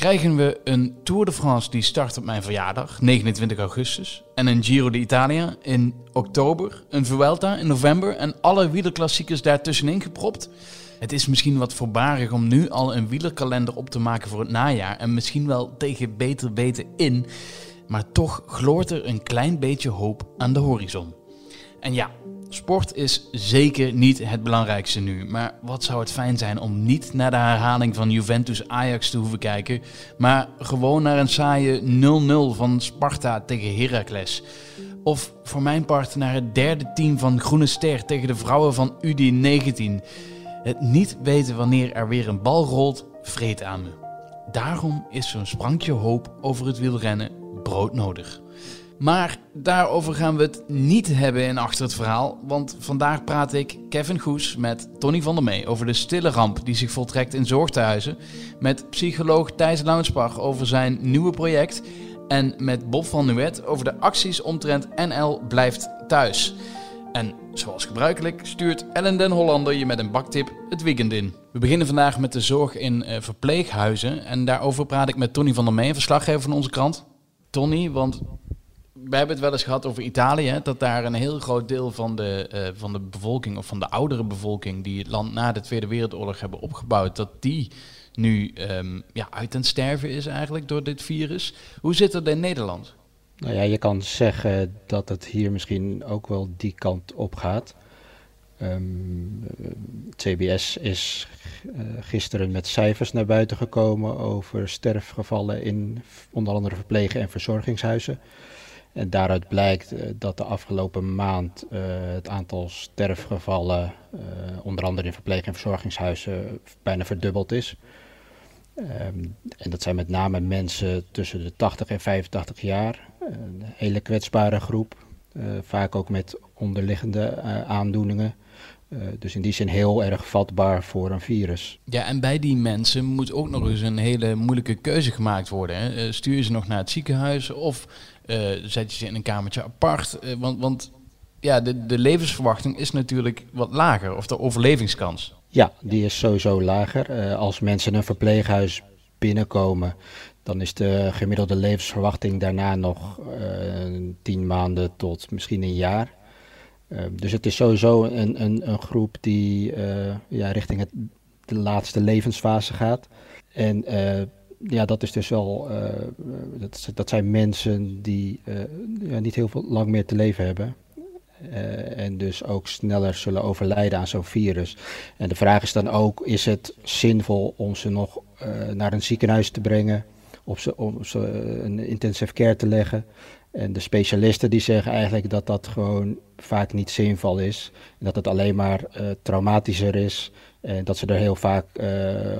krijgen we een Tour de France die start op mijn verjaardag, 29 augustus. En een Giro d'Italia in oktober, een Vuelta in november en alle wielerklassiekers daartussenin gepropt. Het is misschien wat voorbarig om nu al een wielerkalender op te maken voor het najaar en misschien wel tegen beter weten in. Maar toch gloort er een klein beetje hoop aan de horizon. En ja, sport is zeker niet het belangrijkste nu. Maar wat zou het fijn zijn om niet naar de herhaling van Juventus-Ajax te hoeven kijken, maar gewoon naar een saaie 0-0 van Sparta tegen Heracles. Of voor mijn part naar het derde team van Groene Ster tegen de vrouwen van UD19. Het niet weten wanneer er weer een bal rolt, vreet aan me. Daarom is zo'n sprankje hoop over het wielrennen broodnodig. Maar daarover gaan we het niet hebben in Achter het Verhaal. Want vandaag praat ik, Kevin Goes, met Tony van der Mee over de stille ramp die zich voltrekt in zorgtehuizen. Met psycholoog Thijs Launsbach over zijn nieuwe project. En met Bob van Nuet over de acties omtrent NL blijft thuis. En zoals gebruikelijk stuurt Ellen den Hollander je met een baktip het weekend in. We beginnen vandaag met de zorg in uh, verpleeghuizen. En daarover praat ik met Tony van der Mee, verslaggever van onze krant. Tony, want we hebben het wel eens gehad over Italië, dat daar een heel groot deel van de, uh, van de bevolking, of van de oudere bevolking, die het land na de Tweede Wereldoorlog hebben opgebouwd, dat die nu um, ja, uit het sterven is eigenlijk door dit virus. Hoe zit het in Nederland? Nou ja, je kan zeggen dat het hier misschien ook wel die kant op gaat. Um, CBS is uh, gisteren met cijfers naar buiten gekomen over sterfgevallen in onder andere verpleeg- en verzorgingshuizen. En daaruit blijkt uh, dat de afgelopen maand uh, het aantal sterfgevallen, onder andere in verpleeg- en verzorgingshuizen, bijna verdubbeld is. Um, en dat zijn met name mensen tussen de 80 en 85 jaar. Een hele kwetsbare groep, vaak ook met onderliggende aandoeningen. Dus in die zin heel erg vatbaar voor een virus. Ja, en bij die mensen moet ook nog eens een hele moeilijke keuze gemaakt worden. Stuur je ze nog naar het ziekenhuis of zet je ze in een kamertje apart? want, want ja, de, de levensverwachting is natuurlijk wat lager, of de overlevingskans. Ja, die is sowieso lager. als mensen een verpleeghuis binnenkomen, dan is de gemiddelde levensverwachting daarna nog tien maanden tot misschien een jaar. Dus het is sowieso een, een, een groep die ja, richting het, de laatste levensfase gaat. En ja, dat is dus wel, dat, dat, zijn mensen die ja, niet heel veel lang meer te leven hebben. en dus ook sneller zullen overlijden aan zo'n virus. En de vraag is dan ook, is het zinvol om ze nog naar een ziekenhuis te brengen? Of ze, om ze een intensive care te leggen? En de specialisten die zeggen eigenlijk dat dat gewoon vaak niet zinvol is. En dat het alleen maar traumatischer is. En dat ze er heel vaak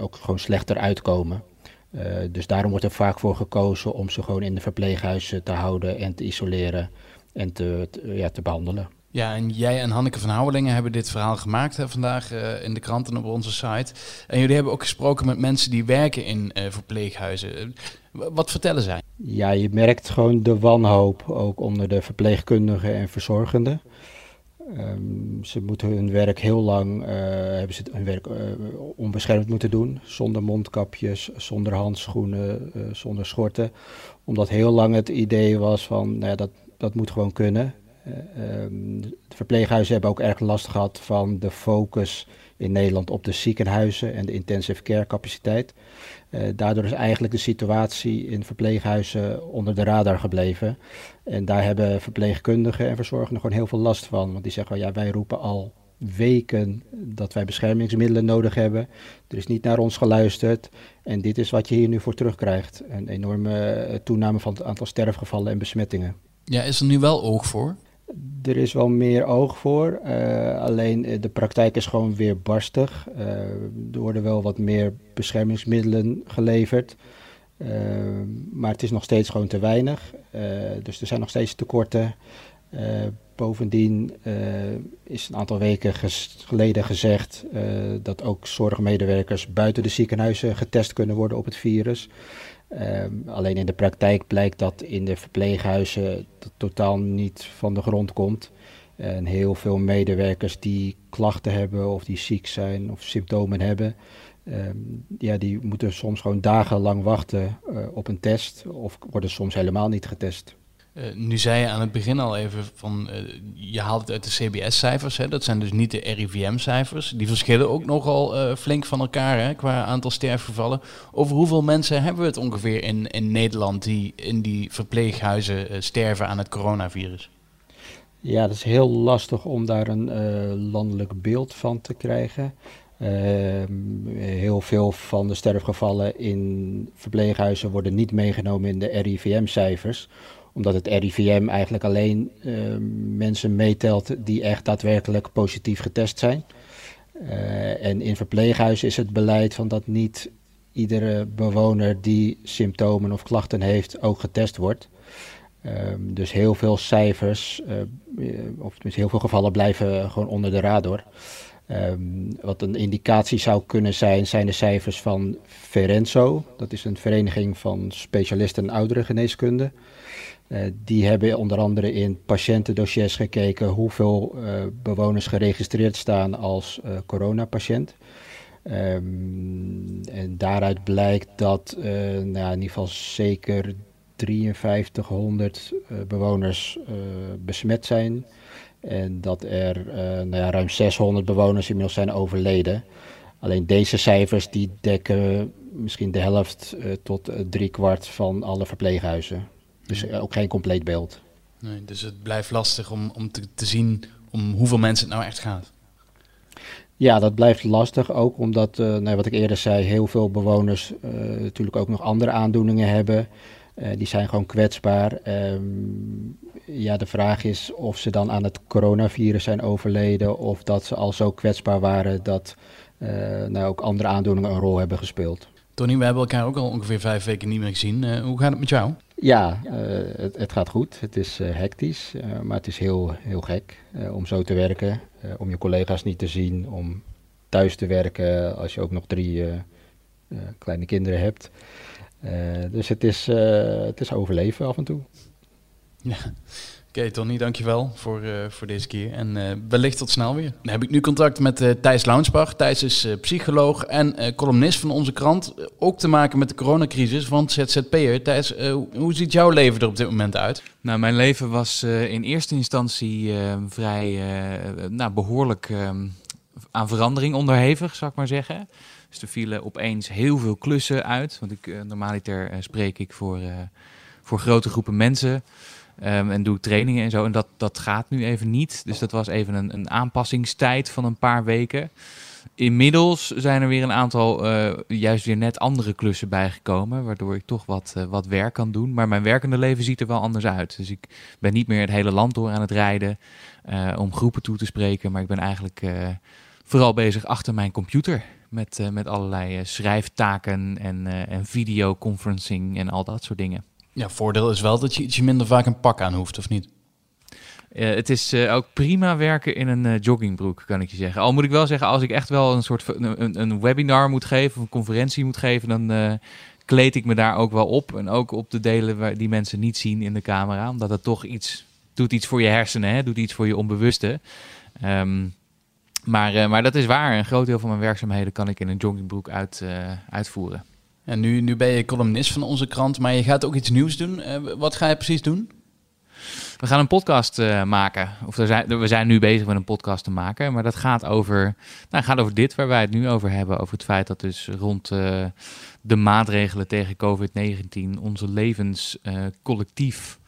ook gewoon slechter uitkomen. Uh, dus daarom wordt er vaak voor gekozen om ze gewoon in de verpleeghuizen te houden en te isoleren en te, te ja, te behandelen. Ja, en jij en Hanneke van Houwelingen hebben dit verhaal gemaakt hè, vandaag uh, in de kranten op onze site. En jullie hebben ook gesproken met mensen die werken in uh, verpleeghuizen. Wat vertellen zij? Ja, je merkt gewoon de wanhoop ook onder de verpleegkundigen en verzorgenden. Um, ze moeten hun werk heel lang, uh, hebben ze hun werk onbeschermd moeten doen. Zonder mondkapjes, zonder handschoenen, zonder schorten. Omdat heel lang het idee was van, nou ja, dat, dat moet gewoon kunnen. Um, de verpleeghuizen hebben ook erg last gehad van de focus in Nederland op de ziekenhuizen en de intensive care capaciteit. Uh, daardoor is eigenlijk de situatie in verpleeghuizen onder de radar gebleven. En daar hebben verpleegkundigen en verzorgenden gewoon heel veel last van. Want die zeggen, ja, wij roepen al weken dat wij beschermingsmiddelen nodig hebben. Er is niet naar ons geluisterd. En dit is wat je hier nu voor terugkrijgt. Een enorme toename van het aantal sterfgevallen en besmettingen. Ja, is er nu wel oog voor? Er is wel meer oog voor, uh, alleen de praktijk is gewoon weer barstig. Uh, er worden wel wat meer beschermingsmiddelen geleverd, maar het is nog steeds gewoon te weinig. dus er zijn nog steeds tekorten. bovendien is een aantal weken geleden gezegd dat ook zorgmedewerkers buiten de ziekenhuizen getest kunnen worden op het virus. Um, alleen in de praktijk blijkt dat in de verpleeghuizen totaal niet van de grond komt. En heel veel medewerkers die klachten hebben of die ziek zijn of symptomen hebben, Ehm, ja, die moeten soms gewoon dagenlang wachten op een test of worden soms helemaal niet getest. Uh, nu zei je aan het begin al even van, uh, je haalt het uit de CBS-cijfers, dat zijn dus niet de RIVM-cijfers. Die verschillen ook nogal uh, flink van elkaar hè, qua aantal sterfgevallen. Over hoeveel mensen hebben we het ongeveer in, in Nederland die in die verpleeghuizen sterven aan het coronavirus? Ja, dat is heel lastig om daar een landelijk beeld van te krijgen. Ehm, heel veel van de sterfgevallen in verpleeghuizen worden niet meegenomen in de RIVM-cijfers omdat het RIVM eigenlijk alleen uh, mensen meetelt die echt daadwerkelijk positief getest zijn. Uh, en in verpleeghuizen is het beleid van dat niet iedere bewoner die symptomen of klachten heeft ook getest wordt. Um, dus heel veel cijfers, uh, of heel veel gevallen blijven gewoon onder de radar. Um, wat een indicatie zou kunnen zijn, zijn de cijfers van Ferenzo. Dat is een vereniging van specialisten oudere geneeskunde. Uh, die hebben onder andere in patiëntendossiers gekeken hoeveel uh, bewoners geregistreerd staan als uh, coronapatiënt. Um, en daaruit blijkt dat nou, in ieder geval zeker 5300 bewoners besmet zijn. En dat er nou ja, ruim 600 bewoners inmiddels zijn overleden. Alleen deze cijfers die dekken misschien de helft tot drie kwart van alle verpleeghuizen. Dus eh, ook geen compleet beeld. Nee, dus het blijft lastig om, om te, te zien om hoeveel mensen het nou echt gaat. Ja, dat blijft lastig. Ook omdat, uh, nou, wat ik eerder zei, heel veel bewoners uh, natuurlijk ook nog andere aandoeningen hebben. Uh, die zijn gewoon kwetsbaar. Um, ja, de vraag is of ze dan aan het coronavirus zijn overleden. Of dat ze al zo kwetsbaar waren dat nou, ook andere aandoeningen een rol hebben gespeeld. Tony, we hebben elkaar ook al ongeveer vijf weken niet meer gezien. hoe gaat het met jou? Ja, uh, het, het, gaat goed. Het is uh, hectisch, uh, maar het is heel, heel gek om zo te werken. om je collega's niet te zien, om thuis te werken als je ook nog drie kleine kinderen hebt. Dus het is, het is overleven af en toe. Ja. Oké, okay, Tony, dankjewel voor, uh, voor deze keer. En uh, wellicht tot snel weer. Dan heb ik nu contact met uh, Thijs Launsbach. Thijs is psycholoog en columnist van onze krant. ook te maken met de coronacrisis, want ZZP'er. Thijs, hoe ziet jouw leven er op dit moment uit? Nou, mijn leven was in eerste instantie vrij nou, behoorlijk aan verandering onderhevig, zou ik maar zeggen. Dus er vielen opeens heel veel klussen uit. Want ik, normaliter spreek ik voor, voor grote groepen mensen... Um, en doe trainingen en zo. En dat, dat gaat nu even niet. Dus dat was even een, een aanpassingstijd van een paar weken. Inmiddels zijn er weer een aantal, juist weer net andere klussen bijgekomen. Waardoor ik toch wat, wat werk kan doen. Maar mijn werkende leven ziet er wel anders uit. Dus ik ben niet meer het hele land door aan het rijden. Om groepen toe te spreken. Maar ik ben eigenlijk vooral bezig achter mijn computer. Met, met allerlei schrijftaken en, en videoconferencing en al dat soort dingen. Ja, voordeel is wel dat je ietsje minder vaak een pak aan hoeft, of niet? Uh, het is uh, ook prima werken in een uh, joggingbroek, kan ik je zeggen. Al moet ik wel zeggen, als ik echt wel een soort een, een webinar moet geven of een conferentie moet geven, dan kleed ik me daar ook wel op. En ook op de delen waar die mensen niet zien in de camera. Omdat het toch iets doet iets voor je hersenen, hè? doet iets voor je onbewuste. Um, maar, maar dat is waar. Een groot deel van mijn werkzaamheden kan ik in een joggingbroek uit, uitvoeren. En nu, nu ben je columnist van onze krant, maar je gaat ook iets nieuws doen. Uh, wat ga je precies doen? We gaan een podcast maken. Of er zijn, we zijn nu bezig met een podcast te maken. Maar dat gaat over, nou, gaat over dit waar wij het nu over hebben. Over het feit dat dus rond de maatregelen tegen COVID-19 onze levens collectief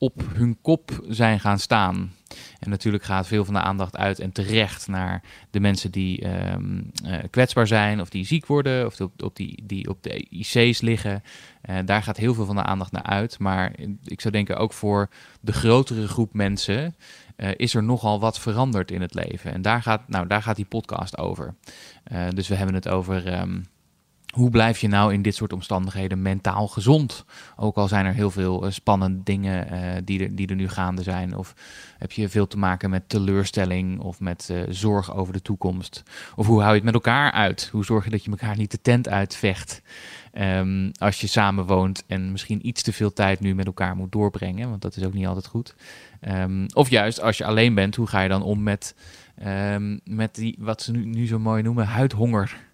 op hun kop zijn gaan staan. En natuurlijk gaat veel van de aandacht uit en terecht naar de mensen die um, uh, kwetsbaar zijn of die ziek worden of op, op die, die op de IC's liggen. Uh, daar gaat heel veel van de aandacht naar uit. Maar ik zou denken ook voor de grotere groep mensen uh, is er nogal wat veranderd in het leven. En daar gaat, nou, daar gaat die podcast over. dus we hebben het over... Um, hoe blijf je nou in dit soort omstandigheden mentaal gezond? Ook al zijn er heel veel uh, spannende dingen uh, die, er, die er nu gaande zijn. Of heb je veel te maken met teleurstelling of met uh, zorg over de toekomst? Of hoe hou je het met elkaar uit? Hoe zorg je dat je elkaar niet de tent uitvecht um, als je samen woont en misschien iets te veel tijd nu met elkaar moet doorbrengen? Want dat is ook niet altijd goed. Um, of juist als je alleen bent, hoe ga je dan om met, um, met die, wat ze nu, nu zo mooi noemen, huidhonger?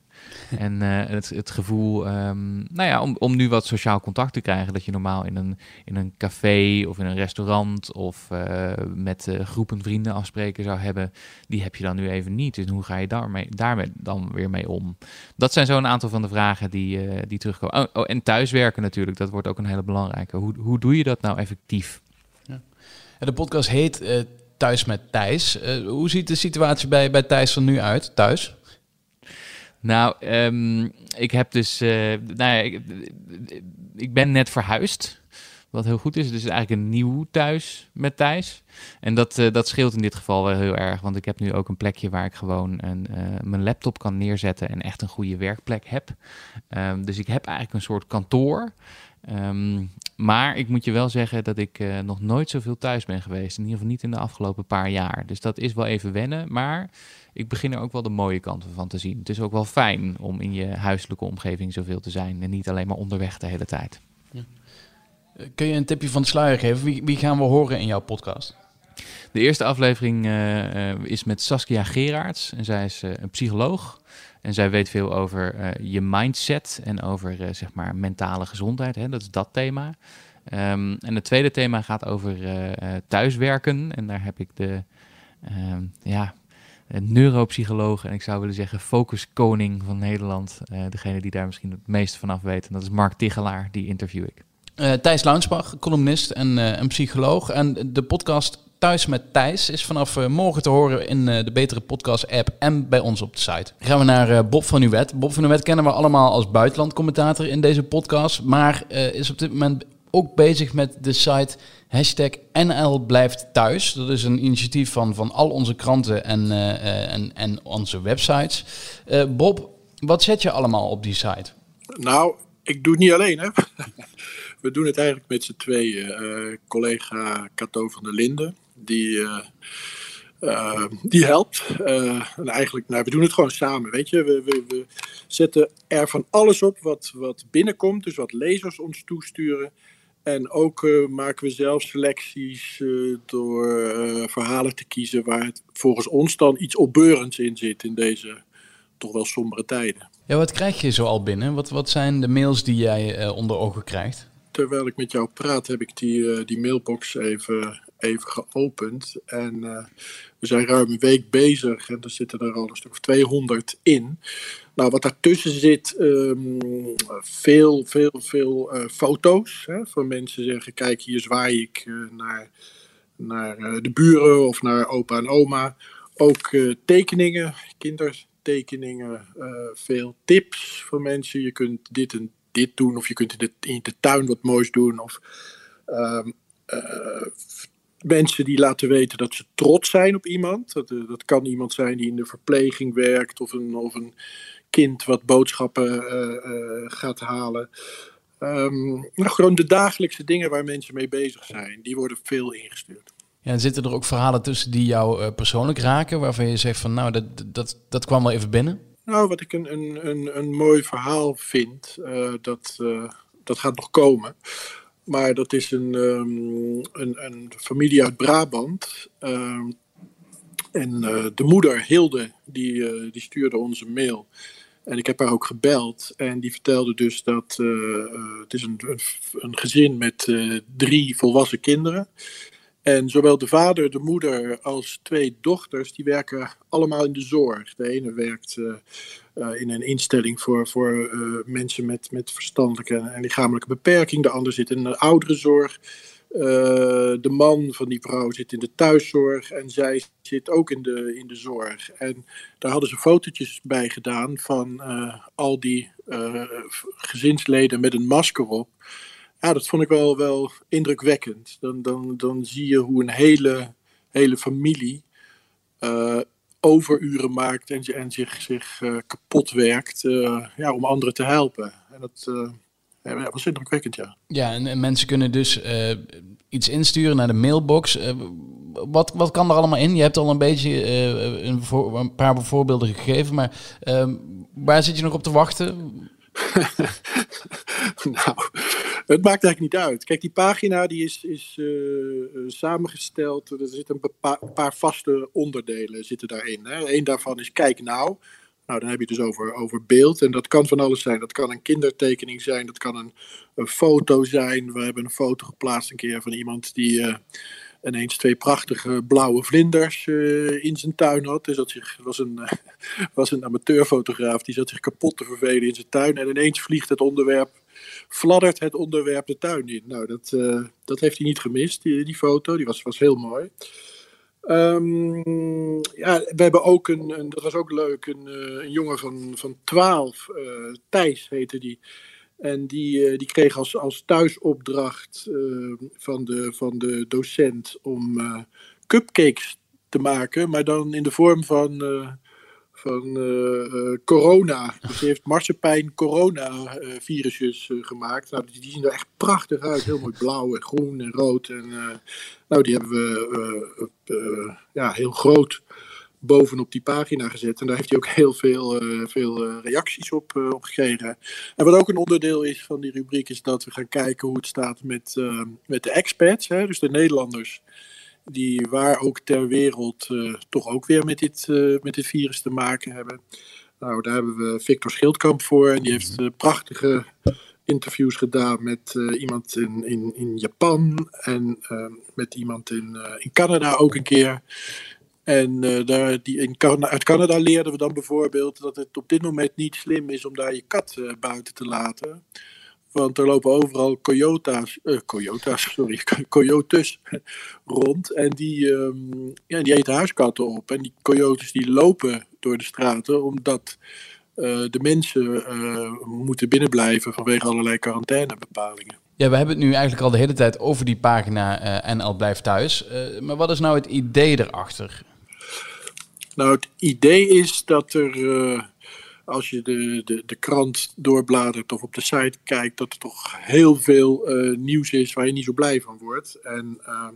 En uh, het, het gevoel, um, nou ja, om, om nu wat sociaal contact te krijgen, dat je normaal in een, in een café of in een restaurant of uh, met uh, groepen vrienden afspreken zou hebben, die heb je dan nu even niet. Dus hoe ga je daarmee, daarmee dan weer mee om? Dat zijn zo'n aantal van de vragen die, die terugkomen. Oh, oh, en thuiswerken natuurlijk, dat wordt ook een hele belangrijke. Hoe, hoe doe je dat nou effectief? Ja. De podcast heet Thuis met Thijs. hoe ziet de situatie bij, bij Thijs er nu uit, thuis? Nou, um, ik heb dus. Uh, nou ik, ben net verhuisd. Wat heel goed is. Dus eigenlijk een nieuw thuis met Thijs. En dat, uh, dat scheelt in dit geval wel heel erg. Want ik heb nu ook een plekje waar ik gewoon een, uh, mijn laptop kan neerzetten. En echt een goede werkplek heb. Um, dus ik heb eigenlijk een soort kantoor. Um, maar ik moet je wel zeggen dat ik nog nooit zoveel thuis ben geweest. In ieder geval niet in de afgelopen paar jaar. Dus dat is wel even wennen. Maar ik begin er ook wel de mooie kanten van te zien. Het is ook wel fijn om in je huiselijke omgeving zoveel te zijn. En niet alleen maar onderweg de hele tijd. Ja. Eh, kun je een tipje van de sluier geven? Wie, wie gaan we horen in jouw podcast? De eerste aflevering uh, uh, is met Saskia Geraerts. En zij is een psycholoog. En zij weet veel over uh, je mindset en over zeg maar mentale gezondheid. Hè? Dat is dat thema. Um, en het tweede thema gaat over thuiswerken. En daar heb ik de um, ja, neuropsycholoog en ik zou willen zeggen focuskoning van Nederland. degene die daar misschien het meeste van af weet. En dat is Mark Tigelaar, die interview ik. Thijs Launsbach, columnist en een psycholoog. En de podcast Thuis met Thijs is vanaf morgen te horen in de Betere Podcast app en bij ons op de site. Gaan we naar Bob van Uwet. Bob van Uwet kennen we allemaal als buitenlandcommentator in deze podcast, maar is op dit moment ook bezig met de site hashtag NL blijft thuis. Dat is een initiatief van, van al onze kranten en, en, en onze websites. Bob, wat zet je allemaal op die site? Nou, ik doe het niet alleen hè. We doen het eigenlijk met z'n tweeën. collega Cato van der Linden, die, die helpt. En eigenlijk, nou, we doen het gewoon samen, weet je. We, we, we, zetten er van alles op wat, wat binnenkomt, dus wat lezers ons toesturen. En ook maken we zelf selecties door verhalen te kiezen waar het volgens ons dan iets opbeurends in zit in deze toch wel sombere tijden. Ja, wat krijg je zo al binnen? Wat, wat zijn de mails die jij onder ogen krijgt? Terwijl ik met jou praat, heb ik die, die mailbox even even geopend. En we zijn ruim een week bezig en er zitten er al een stuk of 200 in. Nou, wat daartussen zit, um, veel, veel, veel uh, foto's. Hè, van mensen zeggen, kijk hier zwaai ik uh, naar, naar de buren of naar opa en oma. Ook tekeningen, kindertekeningen, veel tips voor mensen. Je kunt dit en dit doen of je kunt in de, in de tuin wat moois doen. Of um, mensen die laten weten dat ze trots zijn op iemand. Dat, eh, dat kan iemand zijn die in de verpleging werkt of een, of een kind wat boodschappen uh, uh, gaat halen. Um, nou, gewoon de dagelijkse dingen waar mensen mee bezig zijn, die worden veel ingestuurd. Ja, en zitten er ook verhalen tussen die jou uh, persoonlijk raken, waarvan je zegt van nou, dat, dat, dat kwam wel even binnen? Nou, wat ik een, een, een, een mooi verhaal vind, dat, dat gaat nog komen. Maar dat is een, um, een, een, familie uit Brabant. Um, en uh, de moeder, Hilde, die, uh, die stuurde ons een mail. En ik heb haar ook gebeld. En die vertelde dus dat uh, het is een, een, gezin met drie volwassen kinderen. En zowel de vader, de moeder als twee dochters, die werken allemaal in de zorg. De ene werkt in een instelling voor, voor mensen met, met verstandelijke en lichamelijke beperking. De ander zit in de ouderenzorg. De man van die vrouw zit in de thuiszorg en zij zit ook in de, in de zorg. En daar hadden ze fotootjes bij gedaan van al die gezinsleden met een masker op ja, dat vond ik wel, wel indrukwekkend. Dan, dan, dan zie je hoe een hele, hele familie overuren maakt en, en zich, zich kapot werkt ja, om anderen te helpen. En dat ja, was indrukwekkend, ja. Ja, en, en mensen kunnen dus iets insturen naar de mailbox. wat, wat kan er allemaal in? Je hebt al een beetje een, voor, een, paar voorbeelden gegeven, maar waar zit je nog op te wachten? nou, het maakt eigenlijk niet uit. Kijk, die pagina die is, is samengesteld. Er zitten een paar, paar, vaste onderdelen zitten daarin. Hè. Eén daarvan is Kijk Nou. Nou, dan heb je het dus over, over beeld. En dat kan van alles zijn. Dat kan een kindertekening zijn. Dat kan een, foto zijn. We hebben een foto geplaatst een keer van iemand die uh, ineens twee prachtige blauwe vlinders uh, in zijn tuin had. Dus dat was, een, was een amateurfotograaf. Die zat zich kapot te vervelen in zijn tuin. En ineens vliegt het onderwerp, fladdert het onderwerp de tuin in. Nou, dat, dat heeft hij niet gemist, die, die foto. Die was, was heel mooi. Um, ja, we hebben ook een, dat was ook leuk, een, uh, een jongen van, van 12, uh, Thijs heette die. En die, uh, die kreeg als, als thuisopdracht van, de, van de docent om cupcakes te maken, maar dan in de vorm van van uh, corona. Dus hij heeft marsepein corona uh, virusjes gemaakt. Nou, die, die, zien er echt prachtig uit. Heel mooi blauw en groen en rood. En, nou, die hebben we ja, heel groot bovenop die pagina gezet. En daar heeft hij ook heel veel, veel reacties op, op gekregen. En wat ook een onderdeel is van die rubriek is dat we gaan kijken hoe het staat met, met de expats. Hè, dus de Nederlanders die waar ook ter wereld uh, toch ook weer met dit, uh, met dit virus te maken hebben. Nou, daar hebben we Victor Schildkamp voor. En die heeft uh, prachtige interviews gedaan met iemand in, in, in Japan en met iemand in, in Canada ook een keer. En daar, die in uit Canada leerden we dan bijvoorbeeld dat het op dit moment niet slim is om daar je kat buiten te laten. Want er lopen overal coyota's, uh, coyota's sorry, coyotes rond. En die, um, ja, die eten huiskatten op. En die coyotes die lopen door de straten omdat uh, de mensen uh, moeten binnenblijven vanwege allerlei quarantainebepalingen. Ja, we hebben het nu eigenlijk al de hele tijd over die pagina NL Blijft Thuis. maar wat is nou het idee erachter? Nou, het idee is dat er als je de, de, de krant doorbladert of op de site kijkt, dat er toch heel veel uh, nieuws is waar je niet zo blij van wordt. En uh,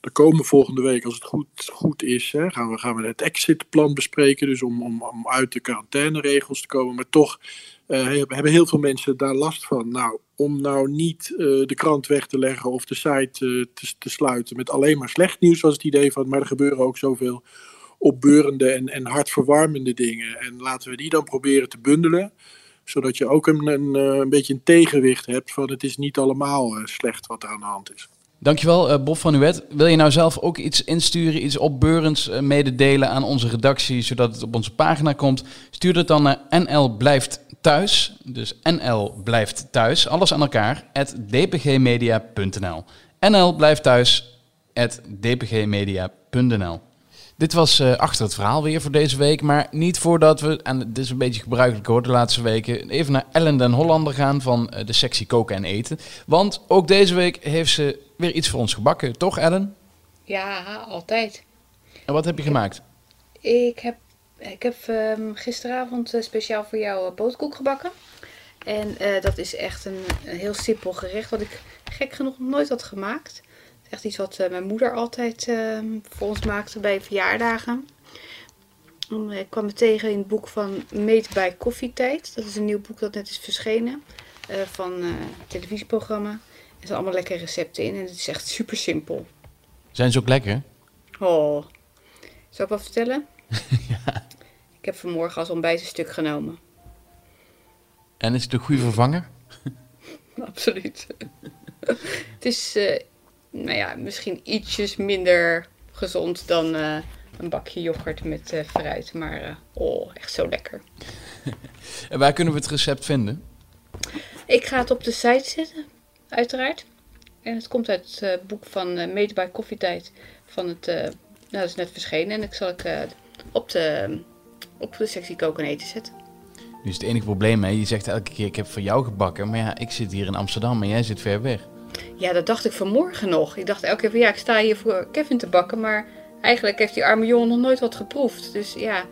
er komen volgende week, als het goed, goed is, hè, gaan, we, gaan we het exitplan bespreken. Dus om, om, om uit de quarantaineregels te komen. Maar toch uh, hebben heel veel mensen daar last van. Nou, om nou niet de krant weg te leggen of de site te, te sluiten met alleen maar slecht nieuws, was het idee van. Maar er gebeuren ook zoveel opbeurende en, en hartverwarmende dingen. En laten we die dan proberen te bundelen zodat je ook een, een, eh, een beetje een tegenwicht hebt van het is niet allemaal uh, slecht wat er aan de hand is. Dankjewel uh, Bob van Uwet. Wil je nou zelf ook iets insturen, iets opbeurends mededelen aan onze redactie, zodat het op onze pagina komt? Stuur het dan naar NL Blijft Thuis. Dus NL Blijft Thuis, alles aan elkaar, at dpgmedia.nl. NL Blijft Thuis, at dpgmedia.nl. Dit was uh, achter het verhaal weer voor deze week. Maar niet voordat we, en dit is een beetje gebruikelijk hoor de laatste weken, even naar Ellen den Hollander gaan van uh, de sectie koken en eten. Want ook deze week heeft ze weer iets voor ons gebakken, toch Ellen? Ja, altijd. En wat heb je gemaakt? Ik heb, ik heb um, gisteravond uh, speciaal voor jou bootkoek gebakken. En dat is echt een, een heel simpel gerecht wat ik gek genoeg nooit had gemaakt. Echt iets wat uh, mijn moeder altijd uh, voor ons maakte bij verjaardagen. Ik kwam het tegen in het boek van Meet bij Koffietijd. Dat is een nieuw boek dat net is verschenen. Uh, van een televisieprogramma. Er zijn allemaal lekkere recepten in. En het is echt super simpel. Zijn ze ook lekker? Oh. Zal ik wat vertellen? ja. Ik heb vanmorgen als ontbijt een stuk genomen. En is het een goede vervanger? Absoluut. het is nou ja, misschien ietsjes minder gezond dan uh, een bakje yoghurt met uh, fruit. Maar uh, oh, echt zo lekker. en waar kunnen we het recept vinden? Ik ga het op de site zetten, uiteraard. En het komt uit het boek van Made by Koffietijd. Van het, nou dat is net verschenen. En ik zal ik op, de, op de sectie koken en eten zetten. Nu is het enige probleem, hè? je zegt elke keer ik heb voor jou gebakken. Maar ja, ik zit hier in Amsterdam en jij zit ver weg. Ja, dat dacht ik vanmorgen nog. Ik dacht elke keer ja, ik sta hier voor Kevin te bakken. Maar eigenlijk heeft die arme jongen nog nooit wat geproefd. Dus ja,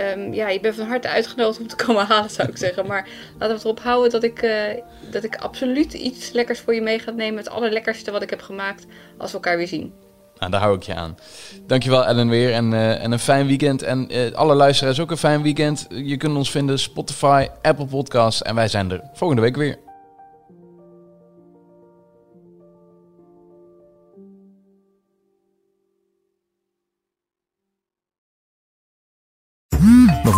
um, ja je bent van harte uitgenodigd om te komen halen, zou ik zeggen. Maar laten we erop houden dat ik, uh, dat ik absoluut iets lekkers voor je mee ga nemen. Het allerlekkerste wat ik heb gemaakt als we elkaar weer zien. Nou, daar hou ik je aan. Dankjewel Ellen weer en, uh, en een fijn weekend. En uh, alle luisteraars ook een fijn weekend. Je kunt ons vinden Spotify, Apple Podcasts en wij zijn er volgende week weer.